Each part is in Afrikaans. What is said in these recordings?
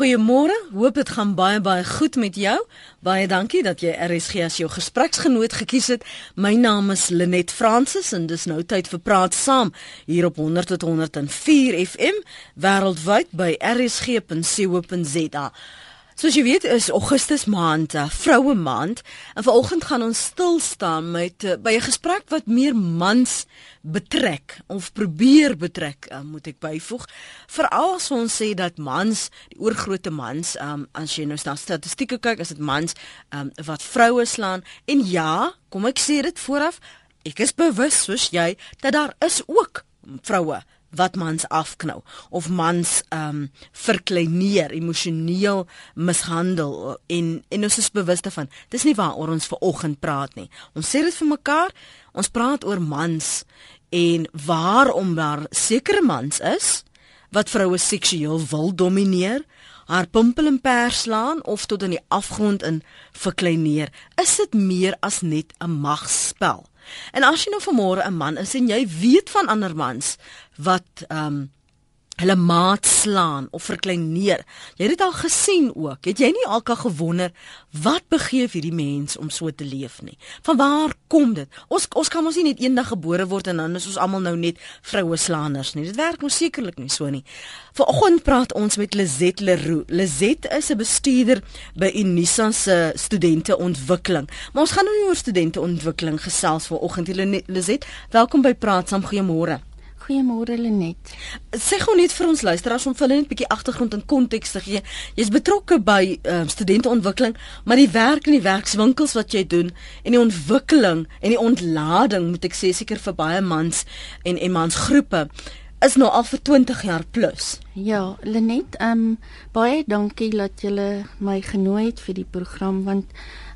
Goeiemôre. Hoop dit gaan baie baie goed met jou. Baie dankie dat jy RSG as jou gespreksgenoot gekies het. My naam is Lenet Fransis en dis nou tyd vir praat saam hier op 100 tot 104 FM wêreldwyd by rsg.co.za. Soos jy weet is Augustus maand, uh, vroue maand, en vanoggend gaan ons stil staan met uh, by 'n gesprek wat meer mans betrek of probeer betrek, uh, moet ek byvoeg. Veral as ons sê dat mans, die oorgrootste mans, um, as jy nou na statistieke kyk, is dit mans um, wat vroue slaan en ja, kom ek sê dit vooraf, ek is bewus soos jy dat daar is ook vroue wat mans afknou of mans ehm um, verkleineer, emosioneel mishandel en en ons is bewus daarvan. Dis nie waaroor ons ver oggend praat nie. Ons sê dit vir mekaar. Ons praat oor mans en waarom daar sekere mans is wat vroue seksueel wil domineer, haar pimpel en pers slaan of tot in die afgrond in verkleineer. Is dit meer as net 'n magspel? En as jy nou vanmôre 'n man is en jy weet van ander mans wat ehm um, hulle maat slaan of verkleineer. Jy het dit al gesien ook. Het jy nie alka gewonder wat begeef hierdie mens om so te leef nie? Van waar kom dit? Ons ons kan mos nie net eendag gebore word en dan is ons almal nou net vroue slaanders nie. Dit werk mos sekerlik nie so nie. Vanoggend praat ons met Lizet Leroux. Lizet is 'n bestuurder by Unisa se studenteontwikkeling. Maar ons gaan nou nie oor studenteontwikkeling gesels vanoggend. Lizet, welkom by Praat saam. Goeiemôre. Goeiemôre Lenet. Sê gou net vir ons luisteraars om vir hulle net 'n bietjie agtergrond en konteks te gee. Jy's betrokke by uh, studenteontwikkeling, maar die werk in die werkswinkels wat jy doen en die ontwikkeling en die ontlading, moet ek sê seker vir baie mans en en mansgroepe is nou al vir 20 jaar plus. Ja, Lenet, ehm um, baie dankie dat jy my genooi het vir die program want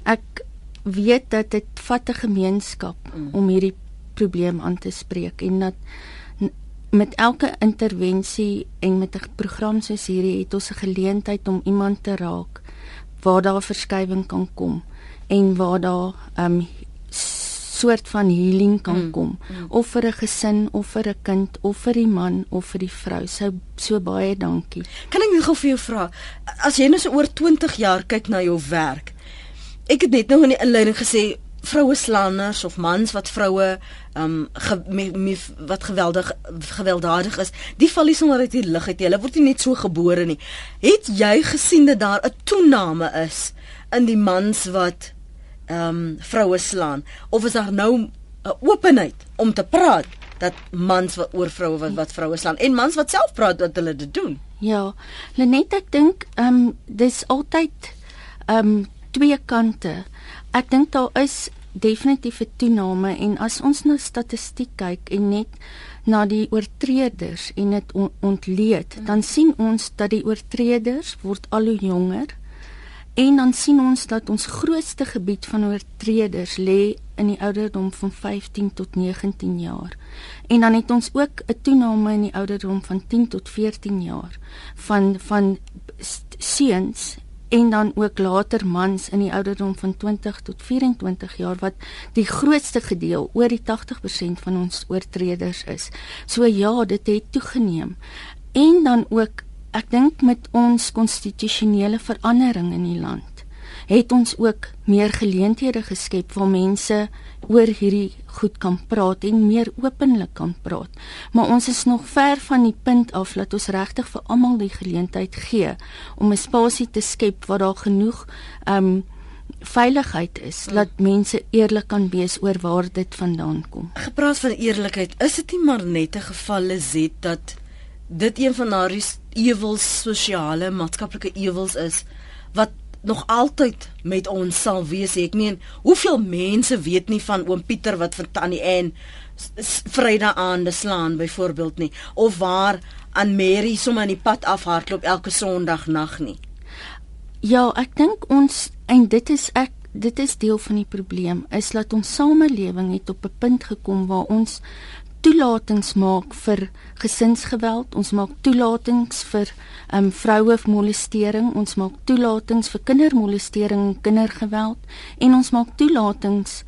ek weet dat dit vat 'n gemeenskap mm. om hierdie probleem aan te spreek en dat met elke intervensie en met 'n program soos hierdie het ons 'n geleentheid om iemand te raak waar daar verskywing kan kom en waar daar 'n um, soort van healing kan mm, kom mm. of vir 'n gesin of vir 'n kind of vir die man of vir die vrou. So so baie dankie. Kan ek net gou vir jou vra as jy nou so oor 20 jaar kyk na jou werk. Ek het net nou in die inleiding gesê vroue slaanders of mans wat vroue um ge, me, me, wat geweldig gewelddadig is, die val nie sommer uit die lug uit nie. Hulle word nie net so gebore nie. Het jy gesien dat daar 'n toename is in die mans wat um vroue slaan of is daar nou 'n openheid om te praat dat mans wat oor vroue wat wat vroue slaan en mans wat self praat dat hulle dit doen? Ja. Lenet ek dink um dis altyd um twee kante ek dink daar is definitief 'n toename en as ons na statistiek kyk en net na die oortreders en dit on ontleed, dan sien ons dat die oortreders word al hoe jonger en dan sien ons dat ons grootste gebied van oortreders lê in die ouderdom van 15 tot 19 jaar. En dan het ons ook 'n toename in die ouderdom van 10 tot 14 jaar van van seuns en dan ook later mans in die ouderdom van 20 tot 24 jaar wat die grootste gedeel oor die 80% van ons oortreders is. So ja, dit het toegeneem. En dan ook ek dink met ons konstitusionele verandering in die land het ons ook meer geleenthede geskep waar mense oor hierdie goed kan praat en meer openlik kan praat. Maar ons is nog ver van die punt af dat ons regtig vir almal die geleentheid gee om 'n spasie te skep waar daar genoeg um veiligheid is dat mense eerlik kan wees oor waar dit vandaan kom. Gepraat van eerlikheid, is dit nie maar net 'n geval dit dat dit een van daardie ewels sosiale maatskaplike ewels is wat nog altyd met ons sal wees. Ek meen, hoeveel mense weet nie van oom Pieter wat vir tannie Ann Vrydag aande slaan byvoorbeeld nie of waar aan Mary sommer in die pad afhardloop elke Sondag nag nie. Ja, ek dink ons en dit is ek dit is deel van die probleem is dat ons samelewing het op 'n punt gekom waar ons toelatings maak vir gesinsgeweld, ons maak toelatings vir um vroue molestering, ons maak toelatings vir kindermolestering en kindergeweld en ons maak toelatings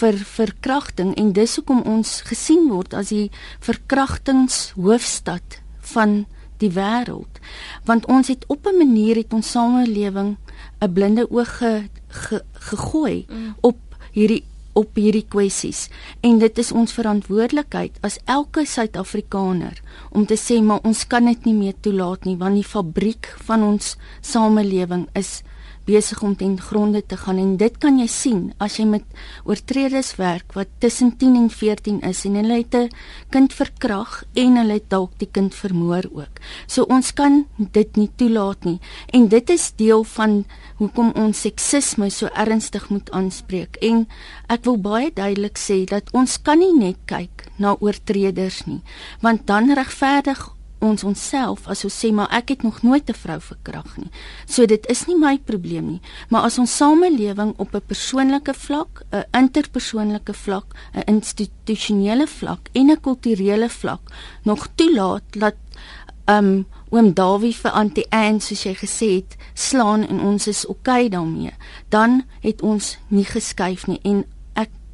vir verkrachting en dis hoekom ons gesien word as die verkrachtingshoofstad van die wêreld want ons het op 'n manier het ons samelewing 'n blinde oog ge, ge, gegooi mm. op hierdie op hierdie kwessies. En dit is ons verantwoordelikheid as elke Suid-Afrikaner om te sê maar ons kan dit nie meer toelaat nie want die fabriek van ons samelewing is besig om ten gronde te gaan en dit kan jy sien as jy met oortreders werk wat tussen 10 en 14 is en hulle het 'n kind verkrag en hulle het dalk die kind vermoor ook. So ons kan dit nie toelaat nie en dit is deel van hoekom ons seksisme so ernstig moet aanspreek en ek wil baie duidelik sê dat ons kan nie net kyk na oortreders nie want dan regverdig ons onsself as ons sê maar ek het nog nooit 'n vrou verkrag nie. So dit is nie my probleem nie, maar as ons samelewing op 'n persoonlike vlak, 'n interpersoonlike vlak, 'n institusionele vlak en 'n kulturele vlak nog toelaat dat um oom Dawie vir Auntie Anne soos jy gesê het, slaan en ons is oukei okay daarmee, dan het ons nie geskuif nie en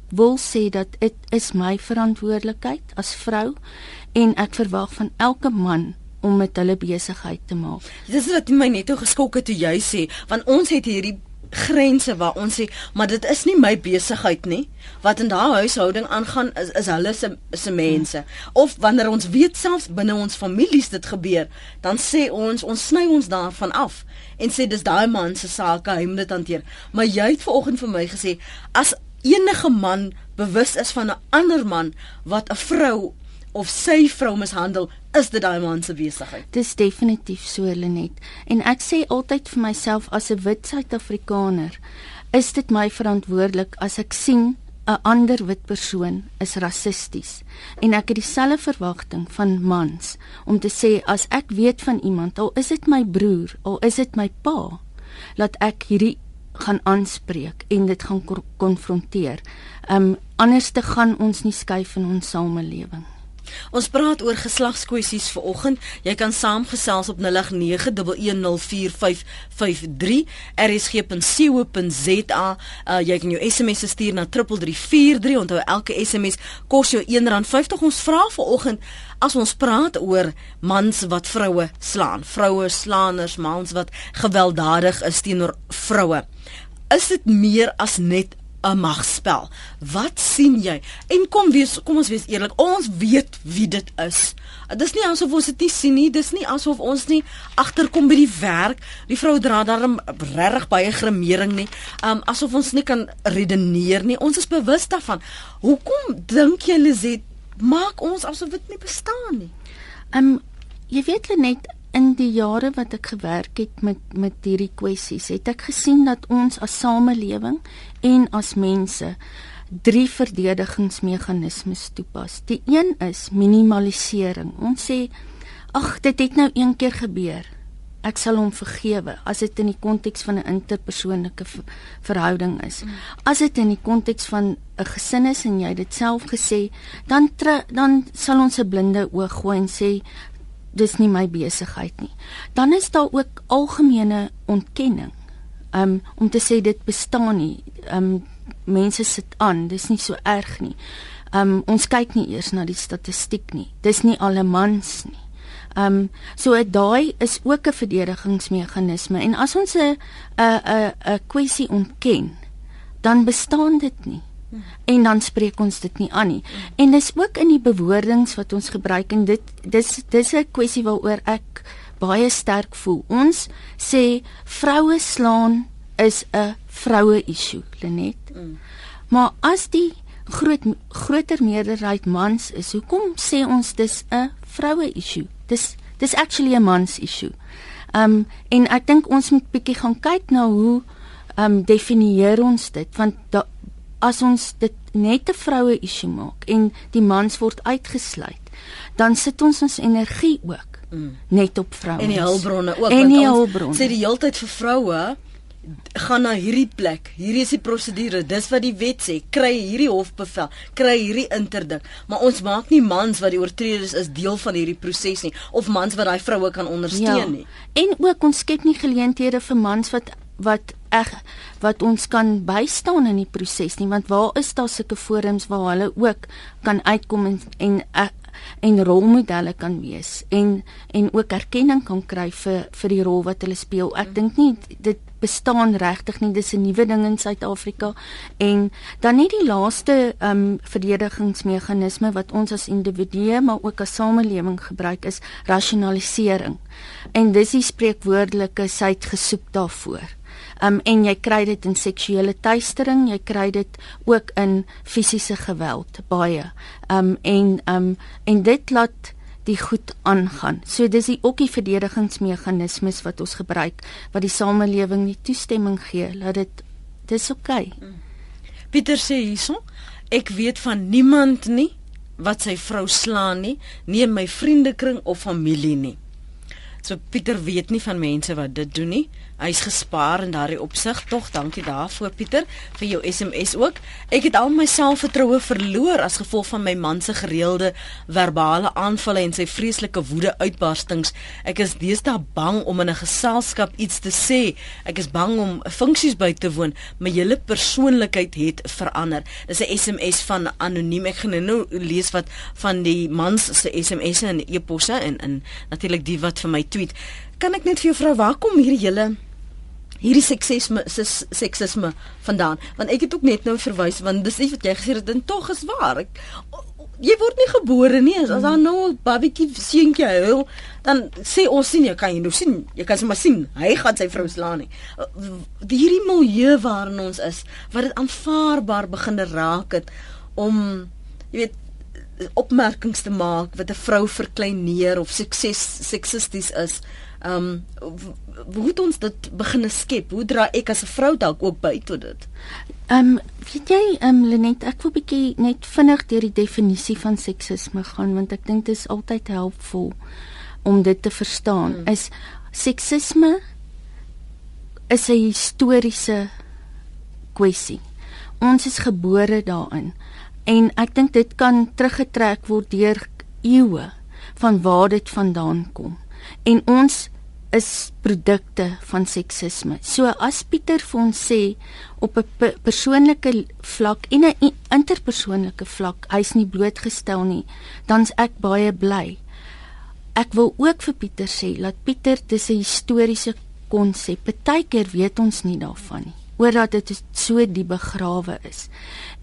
wil sê dat dit is my verantwoordelikheid as vrou en ek verwag van elke man om met hulle besigheid te maak. Dis wat my net so geskok het toe jy sê, want ons het hierdie grense waar ons sê, maar dit is nie my besigheid nie. Wat in daai huishouding aangaan is is hulle se se mense. Of wanneer ons weet selfs binne ons families dit gebeur, dan sê ons ons sny ons daarvan af en sê dis daai man se saak, hy moet dit hanteer. Maar jy het vanoggend vir my gesê as enige man bewus is van 'n ander man wat 'n vrou of sy vrou mishandel, is dit daai man se besigheid. Dis definitief so Lenet. En ek sê altyd vir myself as 'n wit Suid-Afrikaner, is dit my verantwoordelik as ek sien 'n ander wit persoon is rassisties en ek het dieselfde verwagting van mans om te sê as ek weet van iemand al is dit my broer al is dit my pa laat ek hierdie gaan aanspreek en dit gaan konfronteer. Um anders te gaan ons nie skuif in ons samelewing. Ons praat oor geslagskwessies vir oggend. Jy kan saamgesels op 0891104553 rsg.co.za. Uh, jy kan jou SMS stuur na 3343. Onthou elke SMS kos jou R1.50. Ons vra vir oggend as ons praat oor mans wat vroue slaan, vroue slaaners, mans wat gewelddadig is teenoor vroue. Is dit meer as net 'n magspel. Wat sien jy? En kom wees kom ons wees eerlik, ons weet wie dit is. Dit is nie asof ons dit nie sien nie, dis nie asof ons nie agterkom by die werk. Die vrou dra daarom regtig baie gremering nie. Um asof ons nie kan redeneer nie. Ons is bewus daarvan. Hoekom dink jy Lizet maak ons asof dit nie bestaan nie? Um jy weet net in die jare wat ek gewerk het met met hierdie kwessies, het ek gesien dat ons as samelewing en as mense drie verdedigingsmeganismes toepas. Die een is minimalisering. Ons sê ag, dit het nou een keer gebeur. Ek sal hom vergewe as dit in die konteks van 'n interpersoonlike verhouding is. As dit in die konteks van 'n gesin is en jy dit self gesê, dan dan sal ons 'n blinde oog gooi en sê dis nie my besigheid nie. Dan is daar ook algemene ontkenning. Um om te sê dit bestaan nie. Um mense sit aan, dis nie so erg nie. Um ons kyk nie eers na die statistiek nie. Dis nie alle mans nie. Um so daai is ook 'n verdedigingsmeganisme en as ons 'n 'n 'n 'n kwessie ontken, dan bestaan dit nie en dan spreek ons dit nie aan nie. En dis ook in die bewoordings wat ons gebruik en dit dis dis 'n kwessie waaroor ek baie sterk voel. Ons sê vroue slaan is 'n vroue issue, Lenet. Mm. Maar as die groot groter meerderheid mans is, hoekom sê ons dis 'n vroue issue? Dis dis actually 'n mans issue. Um en ek dink ons moet bietjie gaan kyk na hoe um definieer ons dit want da, as ons dit net 'n vroue issue maak en die mans word uitgesluit, dan sit ons ons energie ook mm. net op vrouens. En die hulpbronne ook en die hulpbronne. Sê die heeltyd vir vroue gaan na hierdie plek. Hierdie is die prosedure. Dis wat die wet sê. Kry hierdie hofbevel, kry hierdie interdik. Maar ons maak nie mans wat die oortreders is deel van hierdie proses nie of mans wat daai vroue kan ondersteun ja. nie. En ook ons skep nie geleenthede vir mans wat wat eg wat ons kan bystaan in die proses nie want waar is daar sulke forums waar hulle ook kan uitkom en, en ek, en rolmodelle kan wees en en ook erkenning kan kry vir vir die rol wat hulle speel. Ek dink nie dit bestaan regtig nie. Dis 'n nuwe ding in Suid-Afrika. En dan net die laaste ehm um, verdedigingsmeganisme wat ons as individue maar ook as samelewing gebruik is rasionalisering. En dis die spreekwoordelike sy het gesoek daarvoor um, en jy kry dit in seksuele teistering, jy kry dit ook in fisiese geweld baie. Um en um en dit laat die goed aangaan. So dis die ook die verdedigingsmeganismes wat ons gebruik wat die samelewing nie toestemming gee dat dit dis oukei. Okay. Pieter sê hierson, ek weet van niemand nie wat sy vrou slaan nie, nie in my vriendekring of familie nie. So Pieter weet nie van mense wat dit doen nie. Hy's gespaar in daardie opsig tog. Dankie daarvoor Pieter vir jou SMS ook. Ek het al my selfvertroue verloor as gevolg van my man se gereelde verbale aanvalle en sy vreeslike woede uitbarstings. Ek is deesdae bang om in 'n geselskap iets te sê. Ek is bang om funksies by te woon. My hele persoonlikheid het verander. Dis 'n SMS van anoniem. Ek gaan nou lees wat van die mans se SMS'e en e-posse en in natuurlik die wat vir my tweet. Kan ek net vir jou vra waar kom hierdie hele hierdie seksisme seksisme vandaan. Want ek het ook net nou verwys want dis nie wat jy gesê het dit tog is waar. Ek, jy word nie gebore nie. As, as daar nou 'n babatjie seentjie huil dan sê ons sien jy kan jy nou sien jy kan sommer sien. Hy gaan sy vrou slaan nie. Hierdie milieu waarin ons is wat dit aanvaarbaar begin raak het om jy weet opmerkings te maak wat 'n vrou verkleineer of sukses seksisties is Ehm um, hoe het ons dit begin skep? Hoe dra ek as 'n vrou dalk ook by tot dit? Ehm um, weet jy ehm um, Lenet, ek wil bietjie net vinnig deur die definisie van seksisme gaan want ek dink dit is altyd helpvol om dit te verstaan. Hmm. Is seksisme is 'n historiese kwessie. Ons is gebore daarin en ek dink dit kan teruggetrek word deur eeue van waar dit vandaan kom en ons is produkte van seksisme. So as Pieter vir ons sê op 'n persoonlike vlak en 'n interpersoonlike vlak, hy's nie blootgestel nie, dan's ek baie bly. Ek wil ook vir Pieter sê dat Pieter dis 'n historiese konsep. Partykeer weet ons nie daarvan nie oor dat dit so die begrawe is.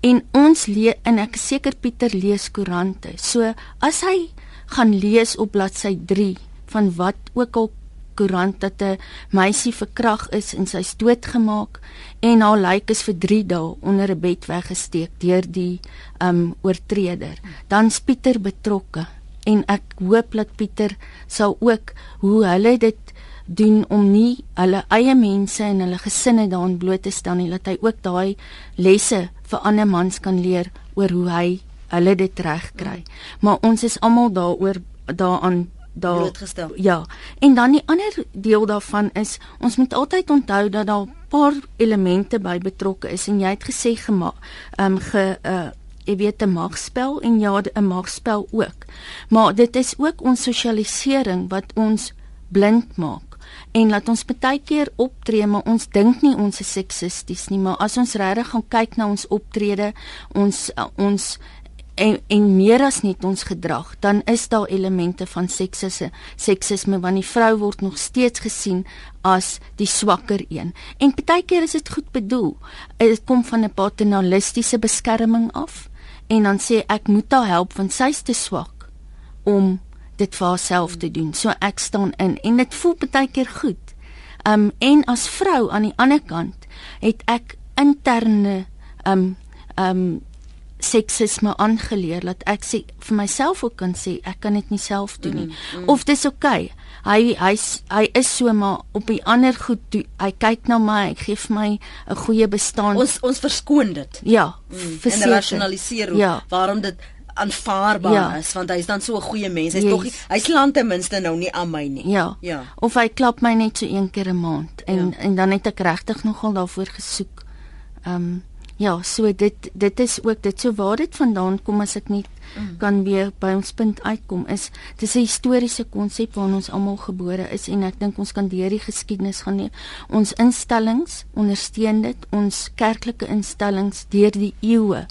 En ons lees en ek seker Pieter lees koerante. So as hy gaan lees op bladsy 3 van wat ook al koerant dat 'n meisie verkrag is en sy's doodgemaak en haar lijk is vir 3 dae onder 'n bed weggesteek deur die um oortreder. Dan Pieter betrokke en ek hoop dat Pieter sal ook hoe hulle dit doen om nie hulle eie mense en hulle gesinne daarin bloot te stel nie, dat hy ook daai lesse vir ander mans kan leer oor hoe hy hulle dit reg kry. Maar ons is almal daaroor daaraan daar blootgestel. Ja. En dan die ander deel daarvan is ons moet altyd onthou dat daar 'n paar elemente by betrokke is en jy het gesê gemaak ehm um, ge uh jy weet 'n magspel en ja 'n magspel ook. Maar dit is ook ons sosialisering wat ons blind maak en laat ons baie keer optree maar ons dink nie ons is seksisties nie maar as ons regtig gaan kyk na ons optrede ons uh, ons en en meer as net ons gedrag, dan is daar elemente van seksisme, seksisme want die vrou word nog steeds gesien as die swakker een. En baie keer is dit goed bedoel. Dit kom van 'n paternalistiese beskerming af en dan sê ek moet haar help want sy's te swak om dit vir haarself te doen. So ek staan in en dit voel baie keer goed. Um en as vrou aan die ander kant het ek interne um um seksisme aangeleer dat ek sê vir myself ook kan sê ek kan dit nie self doen nie. Mm, mm. Of dis oukei. Okay. Hy hy hy is so maar op die ander goed toe, hy kyk na my, hy gee vir my 'n goeie bestaan. Ons ons verskoon dit. Ja. Mm, en rasionaliseer ja. waarom dit aanvaarbaar ja. is want hy's dan so 'n goeie mens. Hy's yes. tog hy slaan ten minste nou nie aan my nie. Ja. ja. Of hy klap my net so een keer 'n maand en ja. en dan het ek regtig nogal daarvoor gesoek. Ehm um, Ja, so dit dit is ook dit so waar dit vandaan kom as ek net mm. kan weer by ons punt uitkom is dis 'n historiese konsep waarin ons almal gebore is en ek dink ons kan deur die geskiedenis gaan neem. Ons instellings ondersteun dit, ons kerklike instellings deur die eeue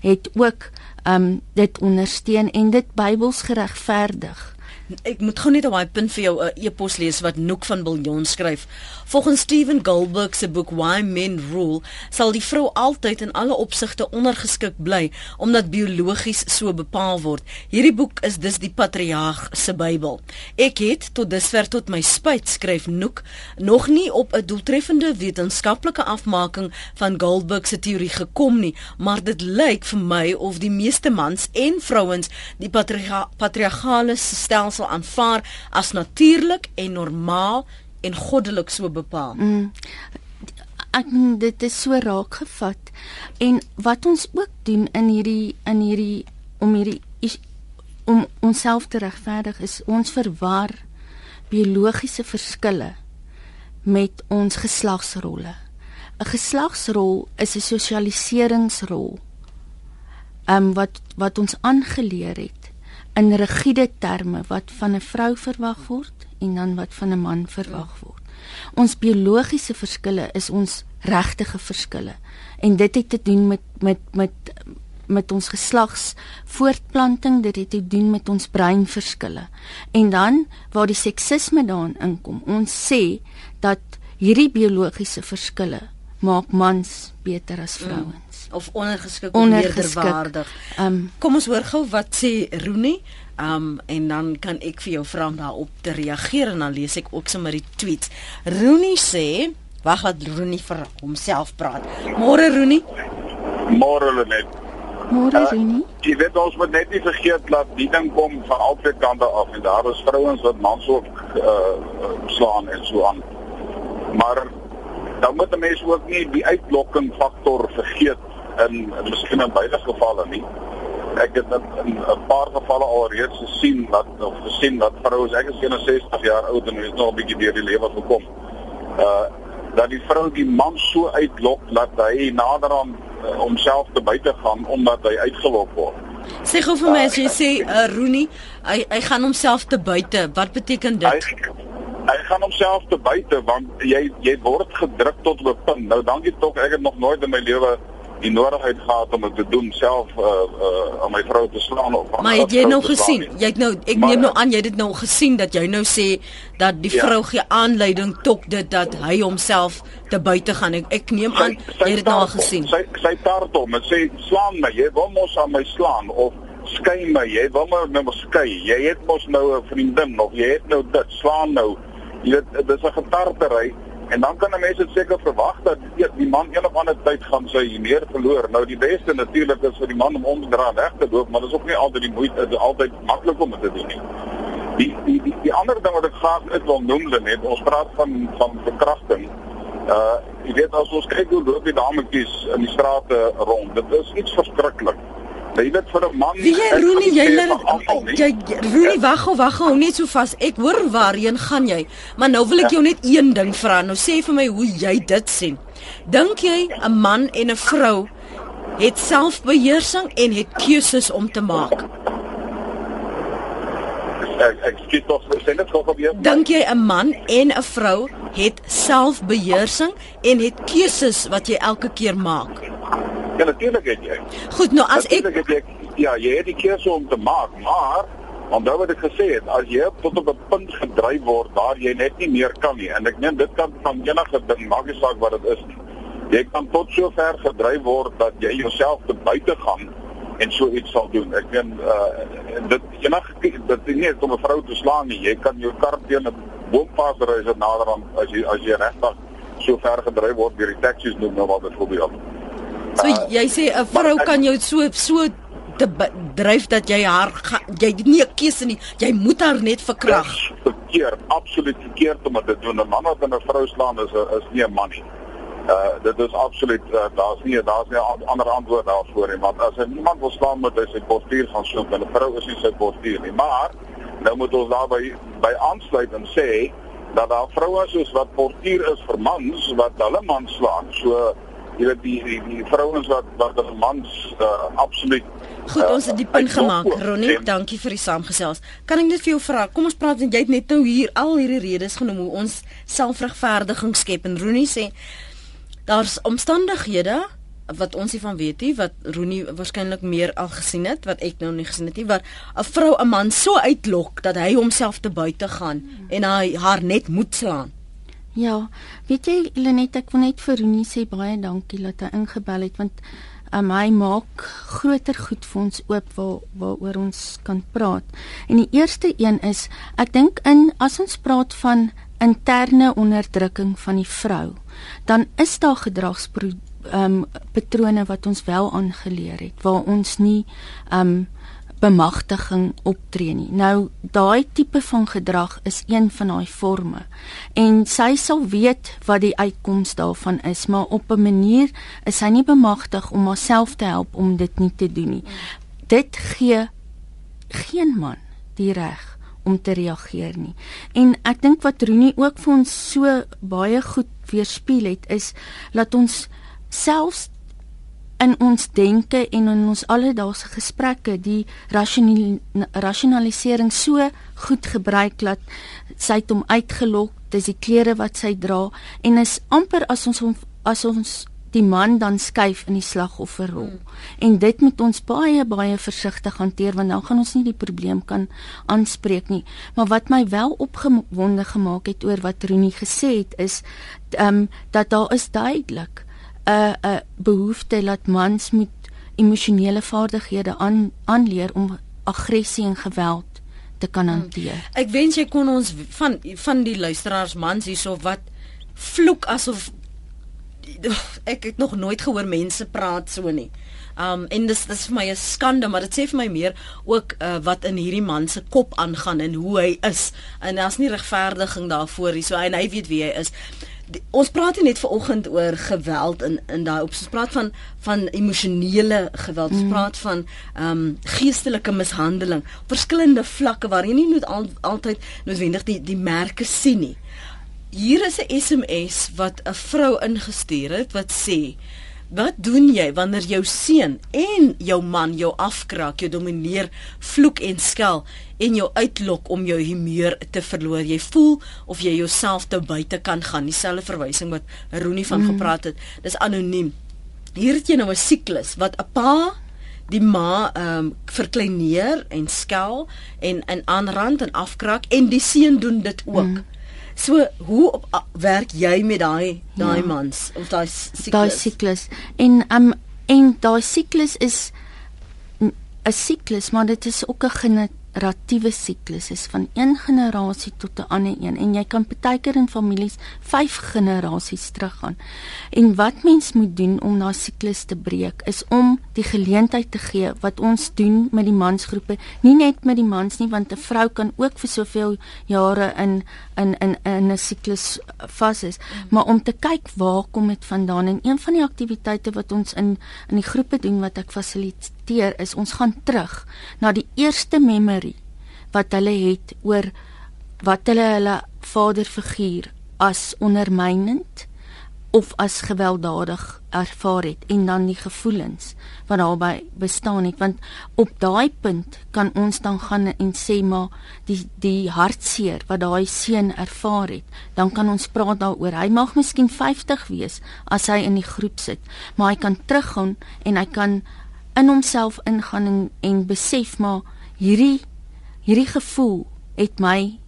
het ook um dit ondersteun en dit Bybels geregverdig. Ek moet gou net op daai punt vir jou 'n uh, e-pos lees wat Noek van Biljon skryf. Volgens Steven Goldberg se boek Why Men Rule, sal die vrou altyd in alle opsigte ondergeskik bly omdat biologies so bepaal word. Hierdie boek is dus die patriarg se Bybel. Ek het tot dusver tot my spyt skryf Noek nog nie op 'n doeltreffende wetenskaplike afmaking van Goldberg se teorie gekom nie, maar dit lyk vir my of die meeste mans en vrouens die patriargale stelsel sal aanvaar as natuurlik en normaal en goddelik so bepaal. Mm. Ek dit is so raak gevat. En wat ons ook doen in hierdie in hierdie om hierdie om onsself te regverdig is ons verwar biologiese verskille met ons geslagsrolle. 'n Geslagsrol is 'n sosialiseringsrol. Ehm um, wat wat ons aangeleer het in rigiede terme wat van 'n vrou verwag word en dan wat van 'n man verwag word. Ons biologiese verskille is ons regtige verskille en dit het te doen met met met met ons geslags voortplanting dit het te doen met ons breinverskille. En dan waar die seksisme daarin inkom ons sê dat hierdie biologiese verskille maak mans beter as vrouens of ondergeskik of meerderwaardig. Um, Kom ons hoor gou wat sê Rooney. Um en dan kan ek vir jou vra om daarop te reageer en dan lees ek ook sommer die tweets. Rooney sê, wag dat Rooney vir homself praat. Môre Rooney. Môre net. Môre uh, Rooney. Jy weet ons moet net nie vergeet dat die ding kom van albei kante af en daar is vrouens wat mans ook uh slaan en so aan. Maar dan moet 'n mens ook nie die uitlokking faktor vergeet in miskien in beide gevalle nie. Ek het in 'n paar gevalle alreeds gesien dat of gesien dat vroue, ek is 61 jaar oud en het nog 'n bietjie deur die lewe gekom. Uh dat die vrou die man so uitlok dat hy nader aan uh, homself te buite gaan omdat hy uitgelok word. Sê gou vir my as jy sê uh, Rooney, hy hy gaan homself te buite. Wat beteken dit? Hy, hy gaan homself te buite want jy jy word gedruk tot op 'n punt. Nou dankie tog, ek het nog nooit in my lewe die nodigheid gehad om dit te doen self uh uh om my vrou te slaan of Maar het jy nou gesien? Jy het nou ek maar, neem nou aan jy het dit nou gesien dat jy nou sê dat die ja. vrou gee aanleiding tot dit dat hy homself te buite gaan. Ek, ek neem aan sy, sy jy het dit nou al gesien. Sy sy tart hom en sê slaan my, jy wil mos aan my slaan of skei my, jy wil my nou skei. Jy het mos nou 'n vriendin of jy het nou dit slaan nou. Jy weet dis 'n getartery En dan kan 'n mens dit seker verwag dat die, man een of ander tyd gaan sy meer verloor. Nou die beste natuurlik is vir die man om om te draai weg te loop, maar dit is ook nie altyd die moeite, is altyd maklik om dit te doen nie. Die die die, die ander ding wat ek graag net wil noem, net ons praat van van verkrachting. Uh jy weet as ons kyk hoe loop die dametjies in die strate rond, dit is iets verskriklik. Jy weet vir 'n man Wie jy Rooney jy laat jy Rooney wag gou wag gou net so vas. Ek hoor waarheen gaan jy? Maar nou wil ek jou net een ding vra. Nou sê vir my hoe jy dit sien. Dink jy 'n man en 'n vrou het selfbeheersing en het keuses om te maak? Ek ek skiet tog sê net gou weer. Dink jy 'n man en 'n vrou het selfbeheersing en het keuses wat jy elke keer maak? Ja, natuurlik het jy. Goed, nou as ek jy, ja, jy het die keuse om te maak, maar onthou wat ek gesê het, as jy tot op 'n punt gedryf word waar jy net nie meer kan nie en ek meen dit kan van enige ding maak nie saak wat dit is nie. Jy kan tot so ver gedryf word dat jy jouself te buite gaan en so iets sal doen. Ek meen uh dit enige dit is nie om 'n vrou te slaan nie. Jy kan jou kar teen 'n boompaas ry as nader aan as jy as jy regtig so ver gedryf word deur die taxi's noem nou wat byvoorbeeld. So jy sê 'n vrou kan jou so so te dryf dat jy haar jy nie 'n keuse nie. Jy moet haar net verkrag. Verkeerd, absoluut verkeerd om dit te doen. 'n Man wat 'n vrou slaan is is nie 'n man nie. Uh dit is absoluut uh, daar's nie daar's nie 'n ander antwoord daarvoor nie. Want as hy niemand wil slaan met sy postuur gaan soek 'n vrou is nie sy postuur nie. Maar nou moet ons daarby by aansluit en sê dat daar vroue is wat postuur is vir mans wat hulle man slaan. So jy weet die die, die vrouens wat wat 'n mans uh, absoluut Goed, uh, ons het die punt gemaak. Ronnie, dankie vir die saamgesels. Kan ek net vir jou vra? Kom ons praat want jy het net nou hier al hierdie redes genoem hoe ons selfregverdiging skep en Ronnie sê daar's omstandighede wat ons nie van weet nie wat Rooney waarskynlik meer al gesien het wat ek nou nie gesien het nie waar 'n vrou 'n man so uitlok dat hy homself te buite gaan en hy haar net moet slaan. Ja, weet jy Lenet ek wil net vir Rooney sê baie dankie dat hy ingebel het want um, hy maak groter goed vir ons oop waar waaroor ons kan praat. En die eerste een is ek dink in as ons praat van interne onderdrukking van die vrou, dan is daar gedragspatrone um, wat ons wel aangeleer het waar ons nie um bemagtiging optree nie. Nou daai tipe van gedrag is een van daai forme. En sy sal weet wat die uitkoms daarvan is, maar op 'n manier is sy nie bemagtig om haarself te help om dit nie te doen nie. Dit gee geen man die reg om te reageer nie. En ek dink wat Rooney ook vir ons so baie goed weerspieël het is dat ons selfs in ons denke en in ons alledaagse gesprekke die rasionalisering so goed gebruik dat sy hom uitgelok dis die klere wat sy dra en is amper as ons as ons die man dan skuif in die slagofferrol hmm. en dit moet ons baie baie versigtig hanteer want dan gaan ons nie die probleem kan aanspreek nie maar wat my wel opgewonde gemaak het oor wat Rooney gesê het is ehm um, dat daar is duidelik 'n 'n behoefte dat mans moet emosionele vaardighede aan aanleer om aggressie en geweld te kan hmm. hanteer. Hmm. Ek wens jy kon ons van van die luisteraars mans hierso wat vloek asof ek het nog nooit gehoor mense praat so nie. Um en dis dis vir my 'n skande, maar dit sê vir my meer ook uh, wat in hierdie man se kop aangaan en hoe hy is. En daar's nie regverdiging daarvoor nie. So en hy weet wie hy is die, ons praat nie net vanoggend oor geweld in in daai op ons praat van van emosionele geweld. Ons mm. praat van ehm um, geestelike mishandeling. Verskillende vlakke waar jy nie moet al, altyd noodwendig die die merke sien nie. Hier is 'n SMS wat 'n vrou ingestuur het wat sê Wat doen jy wanneer jou seun en jou man jou afkraak, jou domineer, vloek en skel en jou uitlok om jou humeur te verloor? Jy voel of jy jouself te buite kan gaan. Dieselfde verwysing wat Rooney van mm. gepraat het. Dis anoniem. Hier het jy nou 'n siklus wat 'n pa die ma ehm um, verkleineer en skel en in aanrand en afkraak en die seun doen dit ook. Mm. So hoe op, werk jy met daai daai ja. mans of daai siklus? Daai siklus. En um en daai siklus is 'n siklus, maar dit is ook 'n generatiewe siklus is van een generasie tot 'n ander een. En jy kan partykeer in families 5 generasies teruggaan. En wat mens moet doen om daai siklus te breek is om die geleentheid te gee wat ons doen met die mansgroepe, nie net met die mans nie want 'n vrou kan ook vir soveel jare in in in in 'n siklus vas is, maar om te kyk waar kom dit vandaan. En een van die aktiwiteite wat ons in in die groepe doen wat ek fasiliteer reflekteer is ons gaan terug na die eerste memory wat hulle het oor wat hulle hulle vaderfiguur as ondermynend of as gewelddadig ervaar het en dan die gevoelens wat daarbey bestaan het. Want op daai punt kan ons dan gaan en sê maar die die hartseer wat daai seun ervaar het dan kan ons praat daaroor hy mag miskien 50 wees as hy in die groep sit maar hy kan teruggaan en hy kan in homself ingaan en, en besef maar hierdie hierdie gevoel het my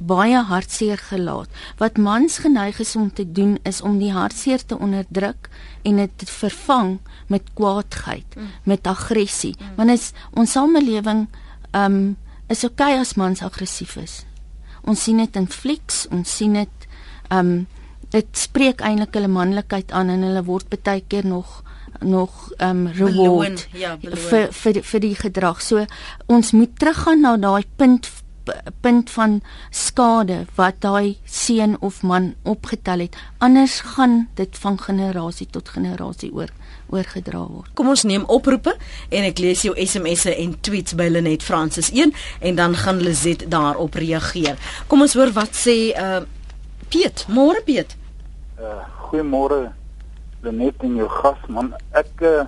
baie hartseer gelaat. Wat mans geneig is om te doen is om die hartseer te onderdruk en dit te vervang met kwaadheid, mm. met aggressie. Mm. Want is ons samelewing um is okay as mans aggressief is. Ons sien dit in flieks, ons sien dit um dit spreek eintlik hulle manlikheid aan en hulle word baie keer nog nog um reward beloon, ja, vir vir vir die gedrag. So ons moet teruggaan na daai punt punt van skade wat daai seun of man opgetel het. Anders gaan dit van generasie tot generasie oor oorgedra word. Kom ons neem oproepe en ek lees jou SMS'e en tweets by Lenet Francis 1 en dan gaan Lizet daarop reageer. Kom ons hoor wat sê uh Piet, môre Piet. Uh goeiemôre Lenet en jou gas man ek uh,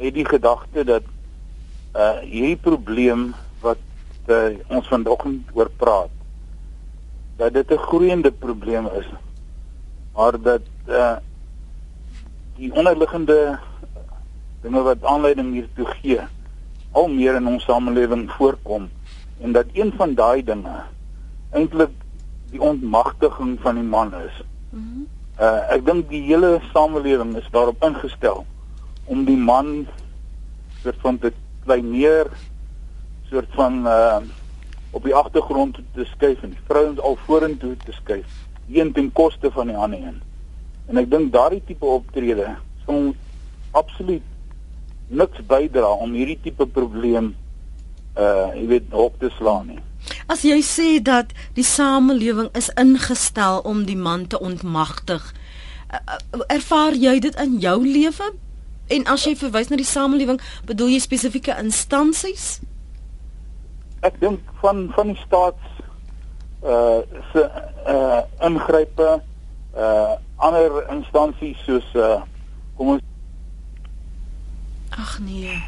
het die gedagte dat uh hierdie probleem wat uh, ons vanoggend oor praat dat dit 'n groeiende probleem is maar dat uh die onderliggende dinge wat aanleiding hiertoe gee al meer in ons samelewing voorkom en dat een van daai dinge eintlik die ontmagtiging van die man is. Mm uh ek dink die hele samelewing is daarop ingestel om die man soort van te kleineer soort van uh op die agtergrond te skuif en die vrouens al vorentoe te skuif een ten koste van die ander een. En ek dink daardie tipe optrede sal absoluut niks bydra om hierdie tipe probleem uh jy weet op te slaan nie. As jy sê dat die samelewing is ingestel om die man te ontmagtig, uh, uh, ervaar jy dit in jou lewe? En as jy verwys na die samelewing, bedoel jy spesifieke instansies? Ek dink van van die staats uh se uh ingrype uh ander instansies soos uh kom ons Ag nee.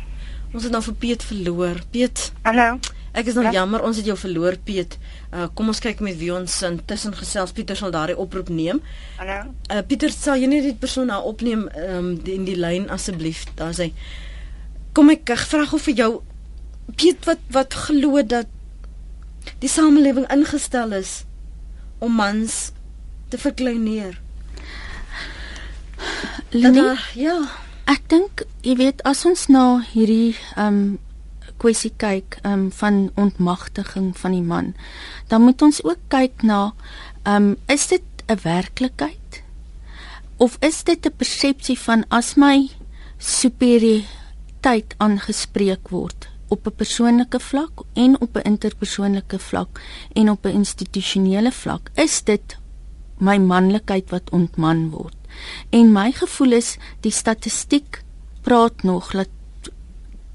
Ons het nou vir Piet verloor. Piet. Hallo. Ek is nou ja. jammer ons het jou verloor Piet. Uh kom ons kyk met wie ons intussen gesels. Pieter sal daardie oproep neem. Hallo. Uh Pieter, sal jy net die persoon nou opneem um die, in die lyn asseblief? Daar sê Kom ek vra gou vir jou Piet wat wat glo dat die samelewing ingestel is om mans te verkleineer. Lena, ja. Ek dink jy weet as ons na hierdie ehm um, kwessie kyk um, van ontmagtiging van die man, dan moet ons ook kyk na um, is dit 'n werklikheid? Of is dit 'n persepsie van as my superioriteit aangespreek word op 'n persoonlike vlak en op 'n interpersoonlike vlak en op 'n institusionele vlak is dit my manlikheid wat ontman word. En my gevoel is die statistiek praat nog dat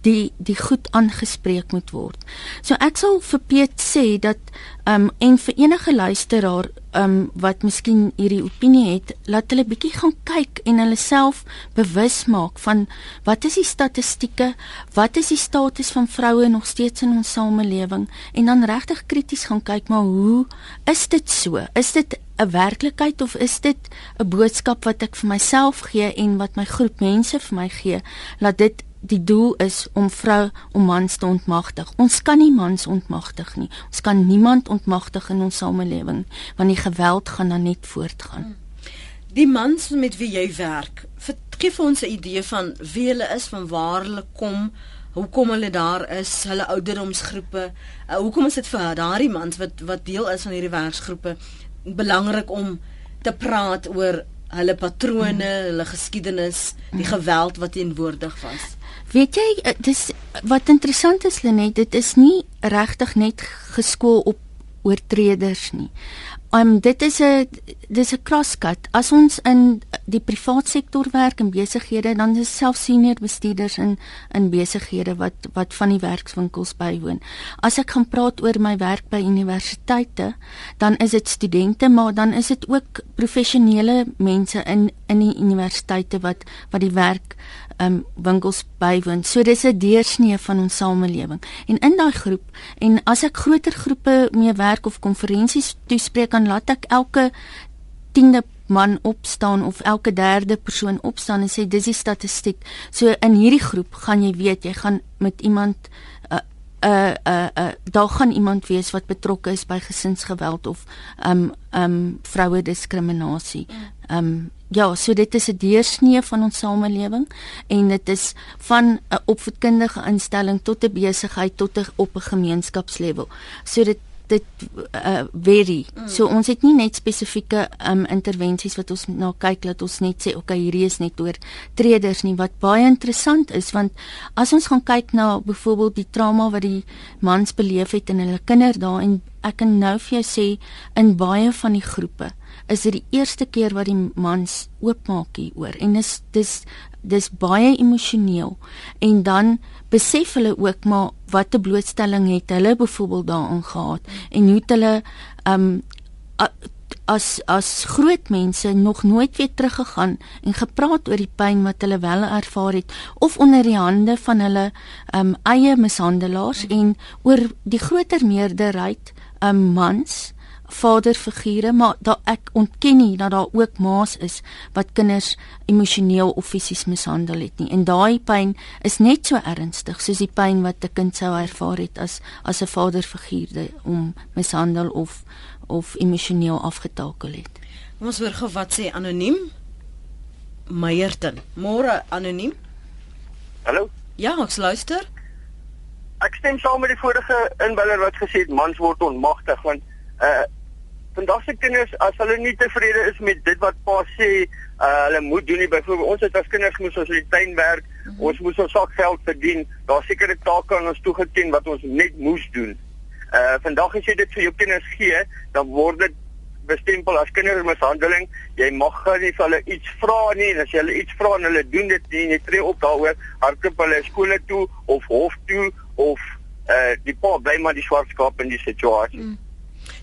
die die goed aangespreek moet word. So ek sal vir Piet sê dat ehm um, en vir enige luisteraar ehm um, wat miskien hierdie opinie het, laat hulle bietjie gaan kyk en hulle self bewus maak van wat is die statistieke, wat is die status van vroue nog steeds in ons samelewing en dan regtig krities gaan kyk maar hoe is dit so? Is dit 'n werklikheid of is dit 'n boodskap wat ek vir myself gee en wat my groep mense vir my gee? Laat dit die doel is om vrou om mans te ontmagtig. Ons kan nie mans ontmagtig nie. Ons kan niemand ontmagtig in ons samelewing want die geweld gaan dan net voortgaan. Die mans met wie jy werk, gee vir ons 'n idee van wie hulle is, van waar hulle kom, hoekom hulle daar is, hulle ouderdomsgroepe. Uh, hoekom is dit vir daardie mans wat wat deel is van hierdie werksgroepe belangrik om te praat oor hulle patrone, hulle geskiedenis, die geweld wat teenwoordig was? Weet jy, eh, dis wat interessant is Lenet, dit is nie regtig net geskool op oortreders nie. Um dit is 'n dis 'n kraskat. As ons in die privaat sektor werk en besighede, dan is self senior bestuurders in in besighede wat wat van die werkswinkels bywoon. As ek gaan praat oor my werk by universiteite, dan is dit studente, maar dan is dit ook professionele mense in in die universiteite wat wat die werk um winkels bywoon. So dis 'n deursnee van ons samelewing. En in daai groep en as ek groter groepe mee werk of konferensies toespreek, dan laat ek elke 10de man opstaan of elke derde persoon opstaan en sê dis die statistiek. So in hierdie groep gaan jy weet jy gaan met iemand uh uh uh, uh daar gaan iemand wees wat betrokke is by gesinsgeweld of um um vroue diskriminasie. Um ja, so dit is 'n deursnee van ons samelewing en dit is van 'n opvoedkundige instelling tot 'n besigheid tot 'n op 'n gemeenskapslevel. So dit dit uh vary. Mm. So ons het nie net spesifieke um intervensies wat ons na kyk dat ons net sê okay hierdie is net oor treders nie wat baie interessant is want as ons gaan kyk na byvoorbeeld die trauma wat die mans beleef het in hulle kinderdae en ek kan nou vir jou sê in baie van die groepe is dit die eerste keer wat die mans oopmaak hieroor. En dis dis dis baie emosioneel. En dan besef hulle ook maar watter blootstelling het hulle byvoorbeeld daarin gehad. En hoe hulle um as as groot mense nog nooit weer teruggegaan en gepraat oor die pyn wat hulle wel ervaar het of onder die hande van hulle um eie mishandelaars en oor die groter meerderheid um mans vaderfigure, maar daar ek ontken nie dat daar ook ma's is wat kinders emosioneel of fisies mishandel het nie. En daai pyn is net so ernstig soos die pyn wat 'n kind sou ervaar het as as 'n vaderfiguur om mishandel of of emosioneel afgetakel het. Ons hoor gou wat sê anoniem Meyerton. Môre anoniem. Hallo. Ja, ek luister. Ek stem saam met die vorige inbeller wat gesê het mans word onmagtig want uh vandag se kinders as hulle nie tevrede is met dit wat pa sê uh hulle moet doen nie byvoorbeeld ons het as kinders moes ons in die tuin werk mm -hmm. ons moes ons sak geld verdien daar sekere take aan ons toegeken wat ons net moes doen uh vandag as jy dit vir jou kinders gee dan word dit bestempel as kindermishandeling. Jy mag nie vir hulle iets vra nie en as jy hulle iets vra en hulle doen dit nie, jy tree op daaroor, hardloop hulle skole toe of hof toe of uh die pa bly maar die swart skaap in die situasie. Mm.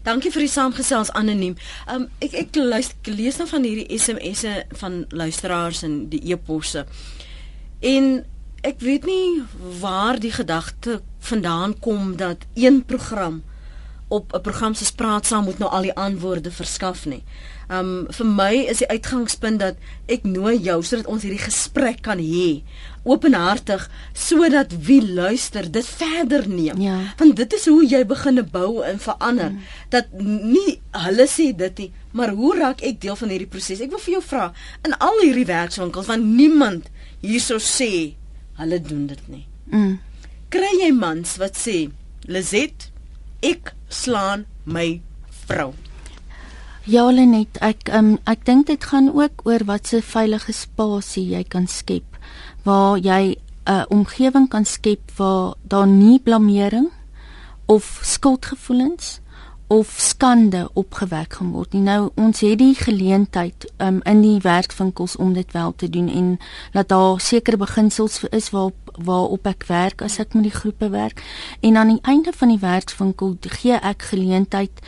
Dankie vir die saamgesels anoniem. Um ek ek luister lees nou van hierdie SMS'e van luisteraars en die e-posse. En ek weet nie waar die gedagte vandaan kom dat een program op 'n program se spraak saam moet nou al die antwoorde verskaf nie. Um vir my is die uitgangspunt dat ek nooi jou sodat ons hierdie gesprek kan hê openhartig sodat wie luister dit verder neem. Ja. Want dit is hoe jy begin bou en verander. Mm. Dat nie hulle sê dit nie, maar hoe raak ek deel van hierdie proses? Ek wil vir jou vra in al hierdie werkswinkels want niemand hierso sê hulle doen dit nie. Mm. Kry jy mans wat sê Lizet ek slaan my vrou. Ja, Lenet, ek um, ek dink dit gaan ook oor wat se veilige spasie jy kan skep waar jy 'n uh, omgewing kan skep waar daar nie blameering of skuldgevoelens of skande opgewek gaan word nie. Nou ons het die geleentheid um, in die werkswinkels om dit wel te doen en dat daar sekere beginsels is waarop waarop ek werk as ek met die groepe werk en aan die einde van die werkswinkel gee ek geleentheid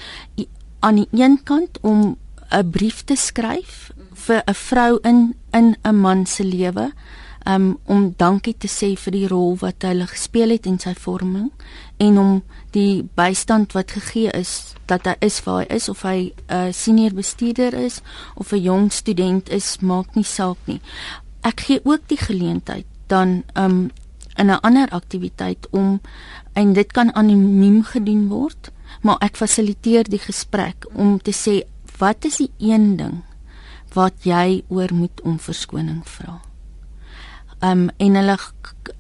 aan die een kant om 'n brief te skryf vir 'n vrou in in 'n man se lewe um, om dankie te sê vir die rol wat hy gespeel het in sy vorming en om die bystand wat gegee is dat hy is waar hy is of hy 'n uh, senior bestuurder is of 'n jong student is maak nie saak nie ek gee ook die geleentheid dan um, in 'n ander aktiwiteit om en dit kan anoniem gedoen word, maar ek fasiliteer die gesprek om te sê wat is die een ding wat jy oor moet om verskoning vra. Um en hulle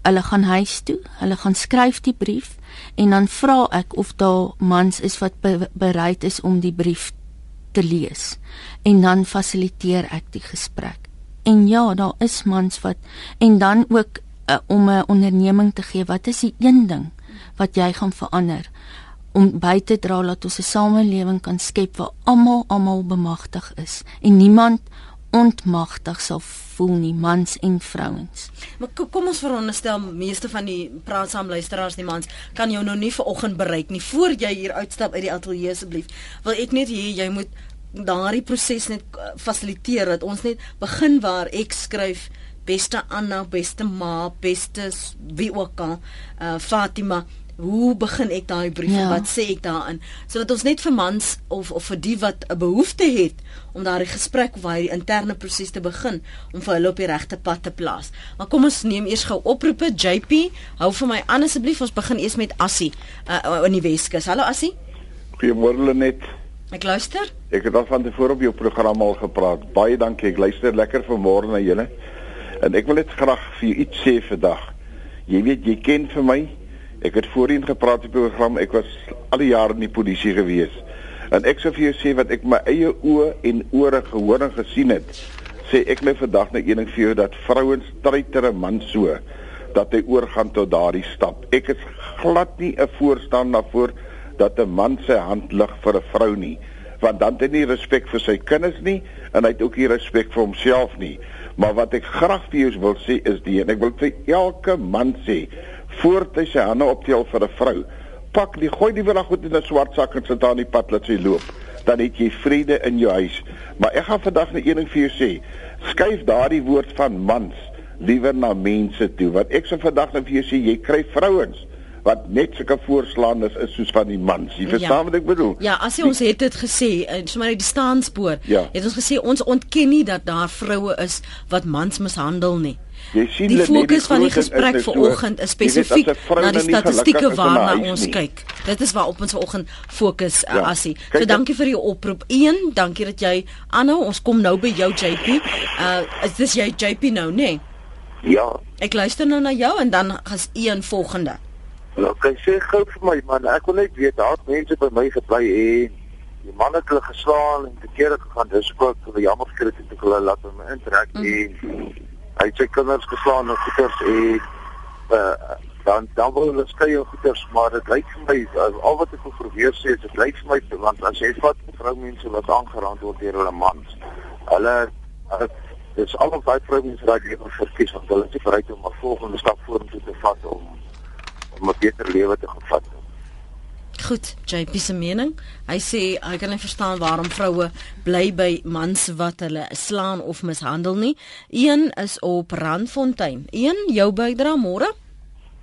hulle gaan huis toe, hulle gaan skryf die brief en dan vra ek of daar mans is wat be, bereid is om die brief te lees. En dan fasiliteer ek die gesprek. En ja, daar is mans wat en dan ook uh, om 'n onderneming te gee, wat is die een ding wat jy gaan verander om by te dra dat ons 'n samelewing kan skep waar almal almal bemagtig is en niemand ontmagtig sal voel nie mans en vrouens. Maar kom ons veronderstel meeste van die praatsaam luisteraars die mans kan jou nou nie vanoggend bereik nie voor jy hier uitstap uit die ateljee asseblief. Wil ek net hê jy moet daardie proses net uh, fasiliteer dat ons net begin waar ek skryf beste Anna, beste ma, beste wie ook al, uh, Fatima, hoe begin ek daai brief? Ja. Wat sê ek daarin? Sodat ons net vir mans of of vir die wat 'n behoefte het om daai gesprek of daai interne proses te begin om vir hulle op die regte pad te plaas. Maar kom ons neem eers gou oproepe JP, hou vir my aan asseblief. Ons begin eers met Assie uh, in die Weskus. Hallo Assie. Goeiemôre net. Ek luister. Ek het al van tevore op jou program al gepraat. Baie dankie. Ek luister lekker vanmôre na julle. En ek wil net graag vir jou iets sê vandag. Jy weet jy ken vir my. Ek het voorheen gepraat op die program. Ek was al die jare in die polisie gewees. En ek sou vir jou sê wat ek my eie oë en ore gehoor en gesien het. Sê ek net vandag net een ding vir jou dat vrouens stryter 'n man so dat hy oorgaan tot daardie stap. Ek is glad nie 'n voorstander daarvoor dat 'n man sy hand lig vir 'n vrou nie, want dan het hy nie respek vir sy kinders nie en hy het ook nie respek vir homself nie. Maar wat ek graag vir jou wil sê is die en ek wil vir elke man sê voordat hy sy hande optel vir 'n vrou, pak die gooi die willig goed in 'n swart sak en sit aan die pad laat sy loop. Dan het jy vrede in jou huis. Maar ek gaan vandag net een ding vir jou sê. Skuif daardie woord van mans liewer na mense toe. Wat ek sou vandag net vir jou sê, jy kry vrouens wat net sulke voorslaanders is soos van die mans. Jy verstaan ja. wat ek bedoel? Ja, as jy ons het dit gesê, eh, sommer uit die staanspoor, ja. het ons gesê ons ontken nie dat daar vroue is wat mans mishandel nie. Jy sien die fokus die van die gesprek vanoggend is spesifiek na die statistieke waarna ons nie. kyk. Dit is waarop ons vanoggend fokus uh, ja. asie. So dankie vir jou oproep. 1, dankie dat jy aanhou. Ons kom nou by jou JP. Uh is dis jy JP nou, nê? Nee? Ja. Ek luister nou na jou en dan gaan 'n volgende. Nou, kan sê gou vir my man, ek wil net weet daar mense by my gebly en die man het hulle geslaan en te kere gegaan. Dis ook vir jammer gekry het ek hulle laat hom intrek mm. en hy het sy kinders geslaan en goeters en uh, dan dan wil hulle skei en goeters maar dit lyk vir my al wat ek wil probeer sê is dit lyk vir my want as jy vat vroumense wat aangeraak word deur hulle mans hulle dit is almal baie vroumense wat jy verkies want hulle is bereid om 'n volgende stap vorentoe te vat om om 'n beter lewe te gevat Goed, JP se mening. Hy sê hy kan nie verstaan waarom vroue bly by mans wat hulle slaan of mishandel nie. Een is op Randfontein. Een jou bydra môre?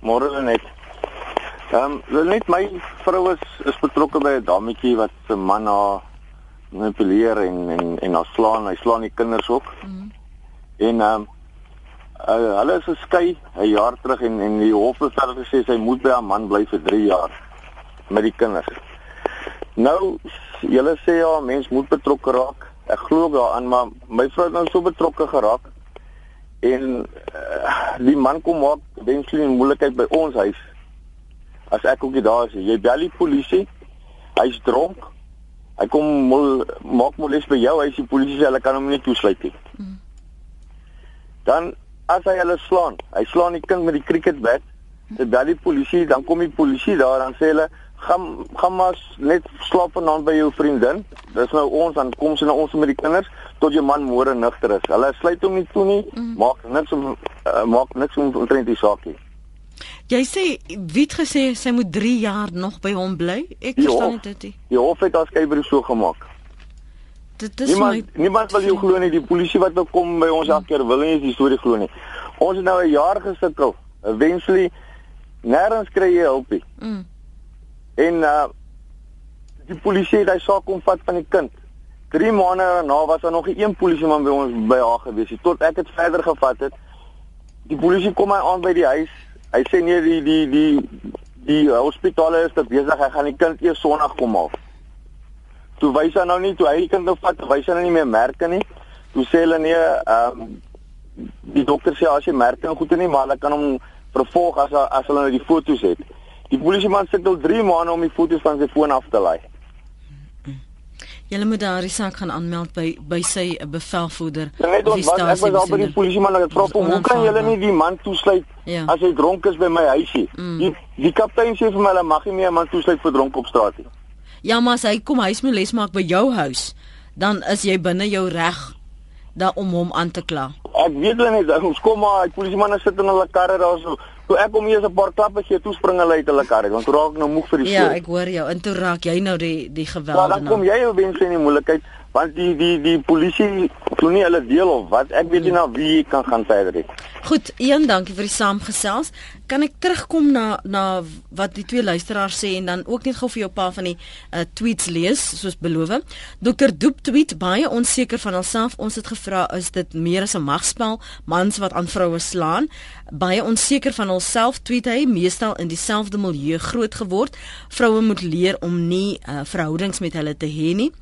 Môre net. Ehm um, net my vrou is is betrokke by 'n dametjie wat se man haar manipuleer en en en haar slaan. Hy slaan die kinders ook. Mm. En ehm um, uh, hulle is geskei 'n jaar terug en en die hof het gesê sy moet by haar man bly vir 3 jaar met die kinders. Nou, julle sê ja, mens moet betrokke raak. Ek glo daaraan, maar my vrou het nou so betrokke geraak en uh, die man kom maak eventueel 'n moeilikheid by ons huis. As ek ook daar is, jy bel die polisie. Hy's dronk. Hy kom mol, maak moles by jou, hy's die polisie hulle kan hom nie toesluit nie. Hmm. Dan as hy hulle slaan, hy slaan die kind met die cricket bat. Dit bel die polisie, dan kom die polisie daar dan sê hulle gaan gaan maar net slaap vanaand by jou vriendin. Dis nou ons dan kom sy na ons met die kinders tot jou man môre nugter is. Hulle sluit hom nie toe nie. Mm. Maak niks om uh, maak niks om omtrent die saak nie. Jy sê wie het gesê sy moet 3 jaar nog by hom bly? Ek verstaan dit nie. Die hof het haar skeybrief so gemaak. Dit is niemand, my niemand wil jou glo nie. Die polisie wat nou kom by ons elke keer wil nie die storie glo nie. Ons het nou 'n jaar gesukkel. Eventually nêrens kry jy hulp nie. Mm. En uh die polisie het hy saak kom vat van die kind. 3 maande daarna was daar nog 'n een polisieman by ons by haar gewees. Tot ek dit verder gevat het. Die polisie kom my aan by die huis. Hy sê nee die die die die hospitaal is te besig. Hy gaan die kind eers Sondag kom haal. Toe wys hy nou nie toe hy die kind nou vat, wys hy nou nie meer merke nie. Toe sê hulle nee, ehm um, die dokter sê as jy merke en goede nie, maar hulle kan hom vervolg as as hulle nou die foto's het. Die polisieman sit al 3 maande om die foto's van sy foon af te laai. Julle moet daardie saak gaan aanmeld by by sy bevelvoerder. Ja, net ons was ek was al by die polisieman en ek vra hom, "Hoe kan julle nie die man toesluit ja. as hy dronk is by my huisie?" Mm. Die die kaptein sê vir my, "Hulle mag nie meer 'n man toesluit vir dronk op straat nie." Ja, maar as hy kom huismoeles maak by jou huis, dan is jy binne jou reg da om hom aan te kla. Ek weet hulle net, ons kom maar, die polisiemanne sit in hulle karre daar so. Toe ek kom hier 'n paar klappe gee, toe spring hulle uit hulle karre, want toe raak ek nou moeg vir die Ja, ek hoor jou. En toe raak jy nou die die geweld. Ja, dan kom jy ou mense in die moeilikheid, want die die die polisie doen nie hulle deel of wat. Ek weet nie nou wie kan gaan verder nie. Goed, een dankie vir die saamgesels. Kan ek terugkom na na wat die twee luisteraars sê en dan ook net gou vir jou pa van die uh, tweets lees soos beloof. Dr Doep tweet baie onseker van homself. Ons het gevra is dit meer as 'n magspel, mans wat aan vroue slaan. Baie onseker van homself tweet hy, meestal in dieselfde milieu groot geword. Vroue moet leer om nie uh, verhoudings met hulle te hê nie.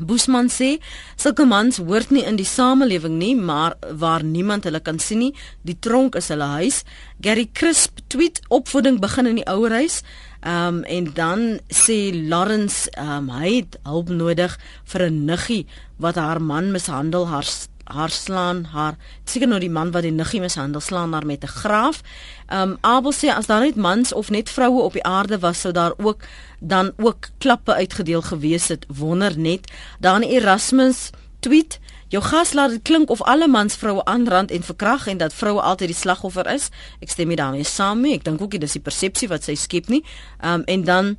Boesman sê sulke mans hoort nie in die samelewing nie, maar waar niemand hulle kan sien nie, die tronk is hulle huis. Gary Crisp tweet opvoeding begin in die ouerhuis. Ehm um, en dan sê Lawrence ehm um, hy het hulp nodig vir 'n niggie wat haar man mishandel, haar haar slaan haar seker nou die man wat die niggie mishandel slaan haar met 'n graaf. Ehm um, Abel sê as daar net mans of net vroue op die aarde was sou daar ook dan ook klappe uitgedeel gewees het. Wonder net. Dan Erasmus tweet Jou gas laat dit klink of alle mans vroue aanrand en verkrag en dat vroue altyd die slagoffer is. Ek stem nie daarmee saam nie. Ek dink ook dit is die persepsie wat sy skep nie. Ehm um, en dan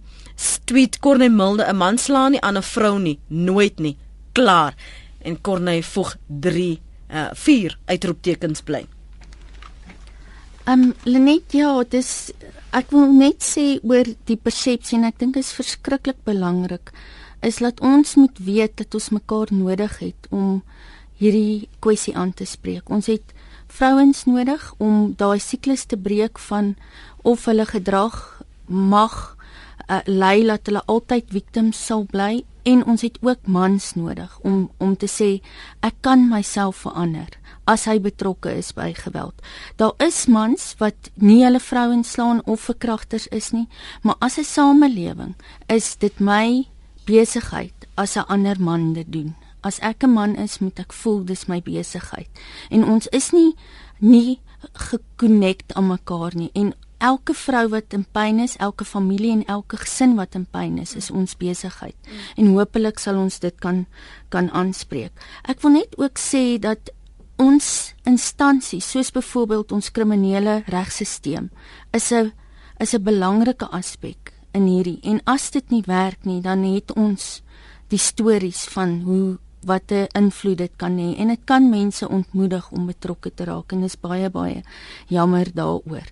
tweet Corne Milde 'n man slaan nie aan 'n vrou nie, nooit nie. Klaar en Corne voeg 3 uh 4 uitroeptekens bly. Um, Lenet, ja, dis ek wil net sê oor die persepsie en ek dink dit is verskriklik belangrik is dat ons moet weet dat ons mekaar nodig het om hierdie kwessie aan te spreek. Ons het vrouens nodig om daai siklus te breek van of hulle gedrag mag uh, lei dat hulle altyd victims sal bly en ons het ook mans nodig om om te sê ek kan myself verander as hy betrokke is by geweld. Daar is mans wat nie hulle vrouens slaan of verkragters is nie, maar as 'n samelewing is dit my besigheid as 'n ander man dit doen. As ek 'n man is, moet ek voel dis my besigheid. En ons is nie nie gekonnekt aan mekaar nie en elke vrou wat in pyn is, elke familie en elke gesin wat in pyn is, is ons besigheid. En hopelik sal ons dit kan kan aanspreek. Ek wil net ook sê dat ons instansies, soos byvoorbeeld ons kriminele regstelsel, is 'n is 'n belangrike aspek in hierdie. En as dit nie werk nie, dan het ons die stories van hoe wat 'n invloed dit kan hê en dit kan mense ontmoedig om betrokke te raak en dis baie baie jammer daaroor.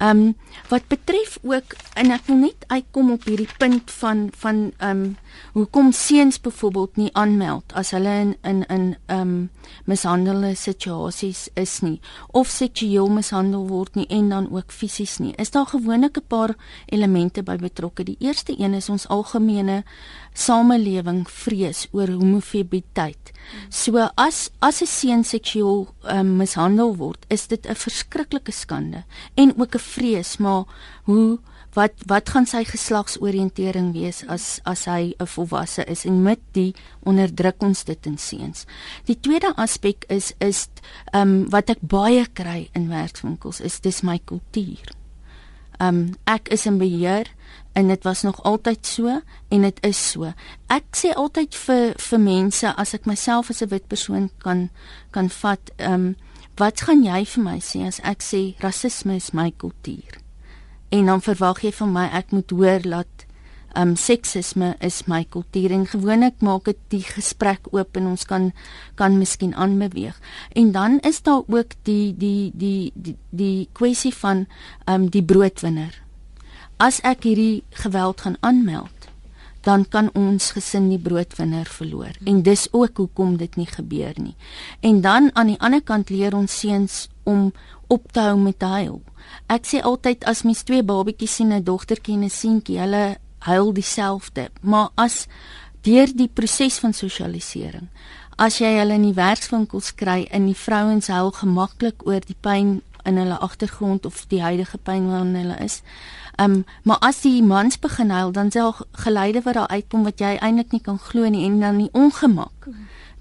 Ehm um, wat betref ook en ek wil net uitkom op hierdie punt van van ehm um, hoekom seuns byvoorbeeld nie aanmeld as hulle in in in ehm um, mishandelde situasies is nie of seksueel mishandel word nie en dan ook fisies nie. Is daar gewoonlik 'n paar elemente by betrokke. Die eerste een is ons algemene samelewing vrees oor homofobieteit. So as as 'n seun seksueel um, mishandel word, is dit 'n verskriklike skande en ook 'n vrees, maar hoe wat wat gaan sy geslagsoriëntering wees as as hy 'n volwasse is en met die onderdruk ons dit in seuns. Die tweede aspek is is ehm um, wat ek baie kry in werkswinkels is dis my kultuur. Um, ek is in beheer en dit was nog altyd so en dit is so. Ek sê altyd vir vir mense as ek myself as 'n wit persoon kan kan vat, ehm um, wat gaan jy vir my sê as ek sê rasisme is my kultuur? En dan verwag jy van my ek moet hoor dat um, seksisme is my kultuur en gewoonlik maak dit die gesprek oop en ons kan kan miskien aanbeweeg. En dan is daar ook die die die die die kwessie van um, die broodwinner as ek hierdie geweld gaan aanmeld, dan kan ons gesin die broodwinner verloor. En dis ook hoekom dit nie gebeur nie. En dan aan die ander kant leer ons seuns om op te hou met huil. Ek sê altyd as mens twee babetjies sien, 'n dogtertjie en 'n seentjie, hulle huil dieselfde, maar as deur die proses van sosialisering As jy hulle in die werkswinkels kry in die vrouens huil gemaklik oor die pyn in hulle agtergrond of die huidige pyn waarin hulle is. Ehm um, maar as die mans begin huil dan sal geleide wat daar uitkom wat jy eintlik nie kan glo nie en dan die ongemak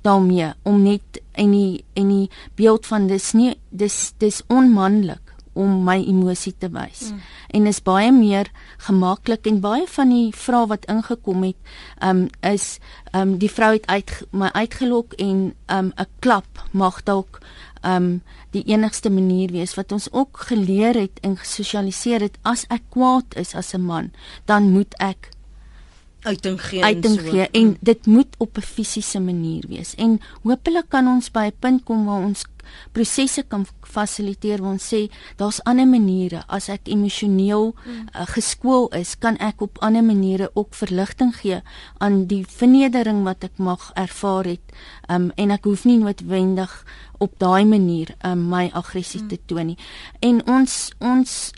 daarmee om net en die en die beeld van dis nie dis dis onmanlik om my emosie te wys. Mm. En is baie meer gemaklik en baie van die vrae wat ingekom het, um, is um, die vrou het uit my uitgelok en um, 'n klap mag dalk um die enigste manier wees wat ons ook geleer het en gesosialiseer het as ek kwaad is as 'n man dan moet ek uiting gee uiting gee en, en dit moet op 'n fisiese manier wees. En hopelik kan ons by 'n punt kom waar ons prosesse kan fasiliteer waar ons sê daar's ander maniere. As ek emosioneel uh, geskool is kan ek op ander maniere ook verligting gee aan die vernedering wat ek mag ervaar het. Um, en ek hoef nie noodwendig op daai manier um, my aggressie te toon nie. En ons ons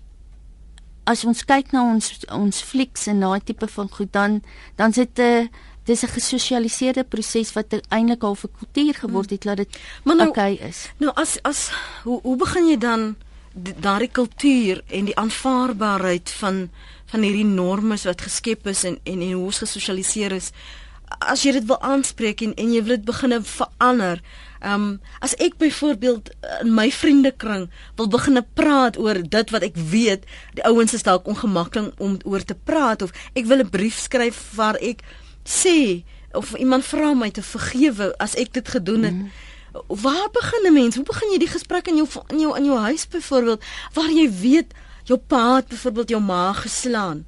as ons kyk na ons ons flieks en daai tipe van goed dan dan sit 'n uh, dis 'n gesosialiseerde proses wat eintlik al 'n kultuur geword het dat dit nou, okay is. Nou as as hoe hoe begin jy dan daardie kultuur en die aanvaarbaarheid van van hierdie normes wat geskep is en en, en hoe ons gesosialiseer is as jy dit wil aanspreek en en jy wil dit begine verander. Ehm um, as ek byvoorbeeld in my vriendekring wil begine praat oor dit wat ek weet, die ouens is dalk ongemaklik om oor te praat of ek wil 'n brief skryf waar ek sê of iemand vra my te vergewe as ek dit gedoen het. Mm. Waar begin 'n mens? Hoe begin jy die gesprek in jou in jou in jou huis byvoorbeeld waar jy weet jou pa het byvoorbeeld jou ma geslaan?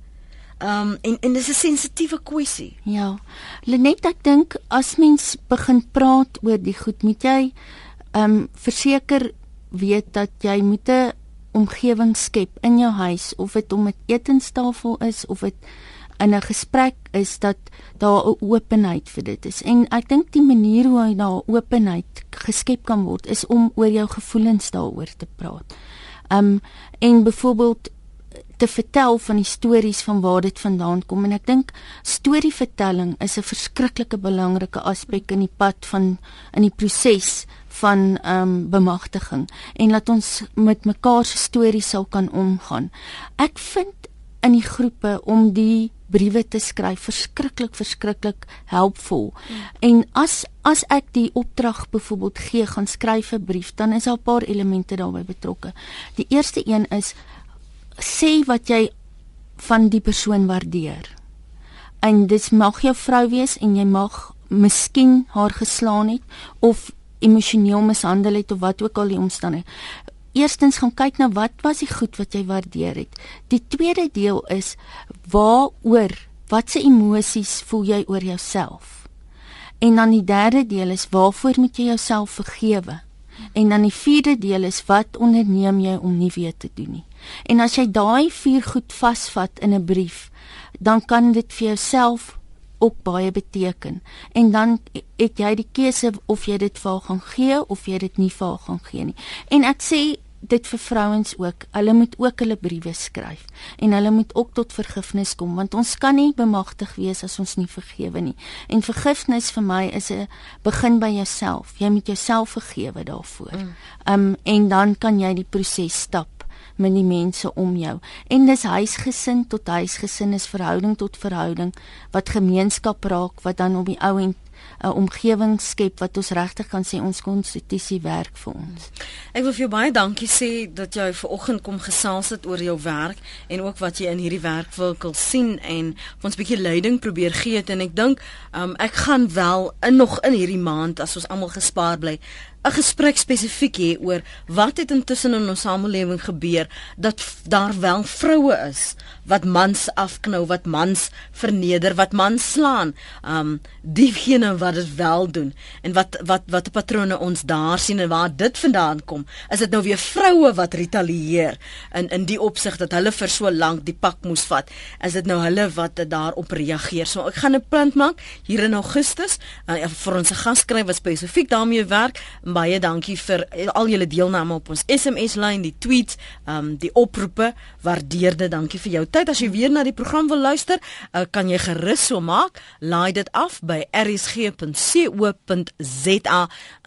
Ehm um, en en dis 'n sensitiewe kwessie. Ja. Lenet ek dink as mens begin praat oor die goed, moet jy ehm um, verseker weet dat jy moet 'n omgewing skep in jou huis of dit om 'n etenstafel is of dit in 'n gesprek is dat daar 'n openheid vir dit is. En ek dink die manier hoe hy daar openheid geskep kan word is om oor jou gevoelens daaroor te praat. Um en byvoorbeeld te vertel van die stories van waar dit vandaan kom en ek dink storievertelling is 'n verskriklike belangrike aspek in die pad van in die proses van ehm um, bemagtiging en laat ons met mekaar se stories sal kan omgaan. Ek vind in die groepe om die briewe te skryf verskriklik verskriklik helpvol. Mm. En as as ek die opdrag byvoorbeeld gee gaan skryf 'n brief, dan is daar 'n paar elemente daarbey betrokke. Die eerste een is sê wat jy van die persoon waardeer. En dit mag jou vrou wees en jy mag miskien haar geslaan het of emosioneel mishandel het of wat ook al die omstandighede eerstens gaan kyk na wat was die goed wat jy waardeer het. Die tweede deel is waaroor watse emosies voel jy oor jouself? En dan die derde deel is waarvoor moet jy jouself vergewe? En dan die vierde deel is wat onderneem jy om nie weer te doen nie? En as jy daai vier goed vasvat in 'n brief, dan kan dit vir jouself ook baie beteken. En dan het jy die keuse of jy dit vir haar gaan gee of jy dit nie vir haar gaan gee nie. En ek sê dit vir vrouens ook. Hulle moet ook hulle briewe skryf en hulle moet ook tot vergifnis kom want ons kan nie bemagtig wees as ons nie vergewe nie. En vergifnis vir my is 'n begin by jouself. Jy moet jouself vergewe daarvoor. Mm. Um en dan kan jy die proses stap met die mense om jou. En dis huisgesin tot huisgesin is verhouding tot verhouding wat gemeenskap raak wat dan op die ou en 'n omgewing skep wat ons regtig kan sê ons konstitusie werk vir ons. Ek wil vir jou baie dankie sê dat jy ver oggend kom gesels het oor jou werk en ook wat jy in hierdie werkwinkel sien en ons bietjie leiding probeer gee het en ek dink um, ek gaan wel in nog in hierdie maand as ons almal gespaar bly 'n gesprek spesifiek hê oor wat het intussen in ons samelewing gebeur dat daar wel vroue is wat mans afknou, wat mans verneder, wat mans slaan. Um diegene wat dit wel doen en wat wat wat 'n patrone ons daar sien en waar dit vandaan kom. Is dit nou weer vroue wat retalieer in in die opsig dat hulle vir so lank die pak moes vat? Is dit nou hulle wat daarop reageer? So ek gaan 'n punt maak hier in Augustus uh, vir ons gas kry wat spesifiek daarmee werk baie dankie vir al julle deelname op ons SMS lyn, die tweets, ehm um, die oproepe. Waardeer dit. Dankie vir jou tyd. As jy weer na die program wil luister, uh, kan jy gerus so maak. Laai dit af by rsg.co.za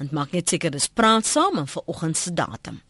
en maak net seker dis praat saam vir oggend se datum.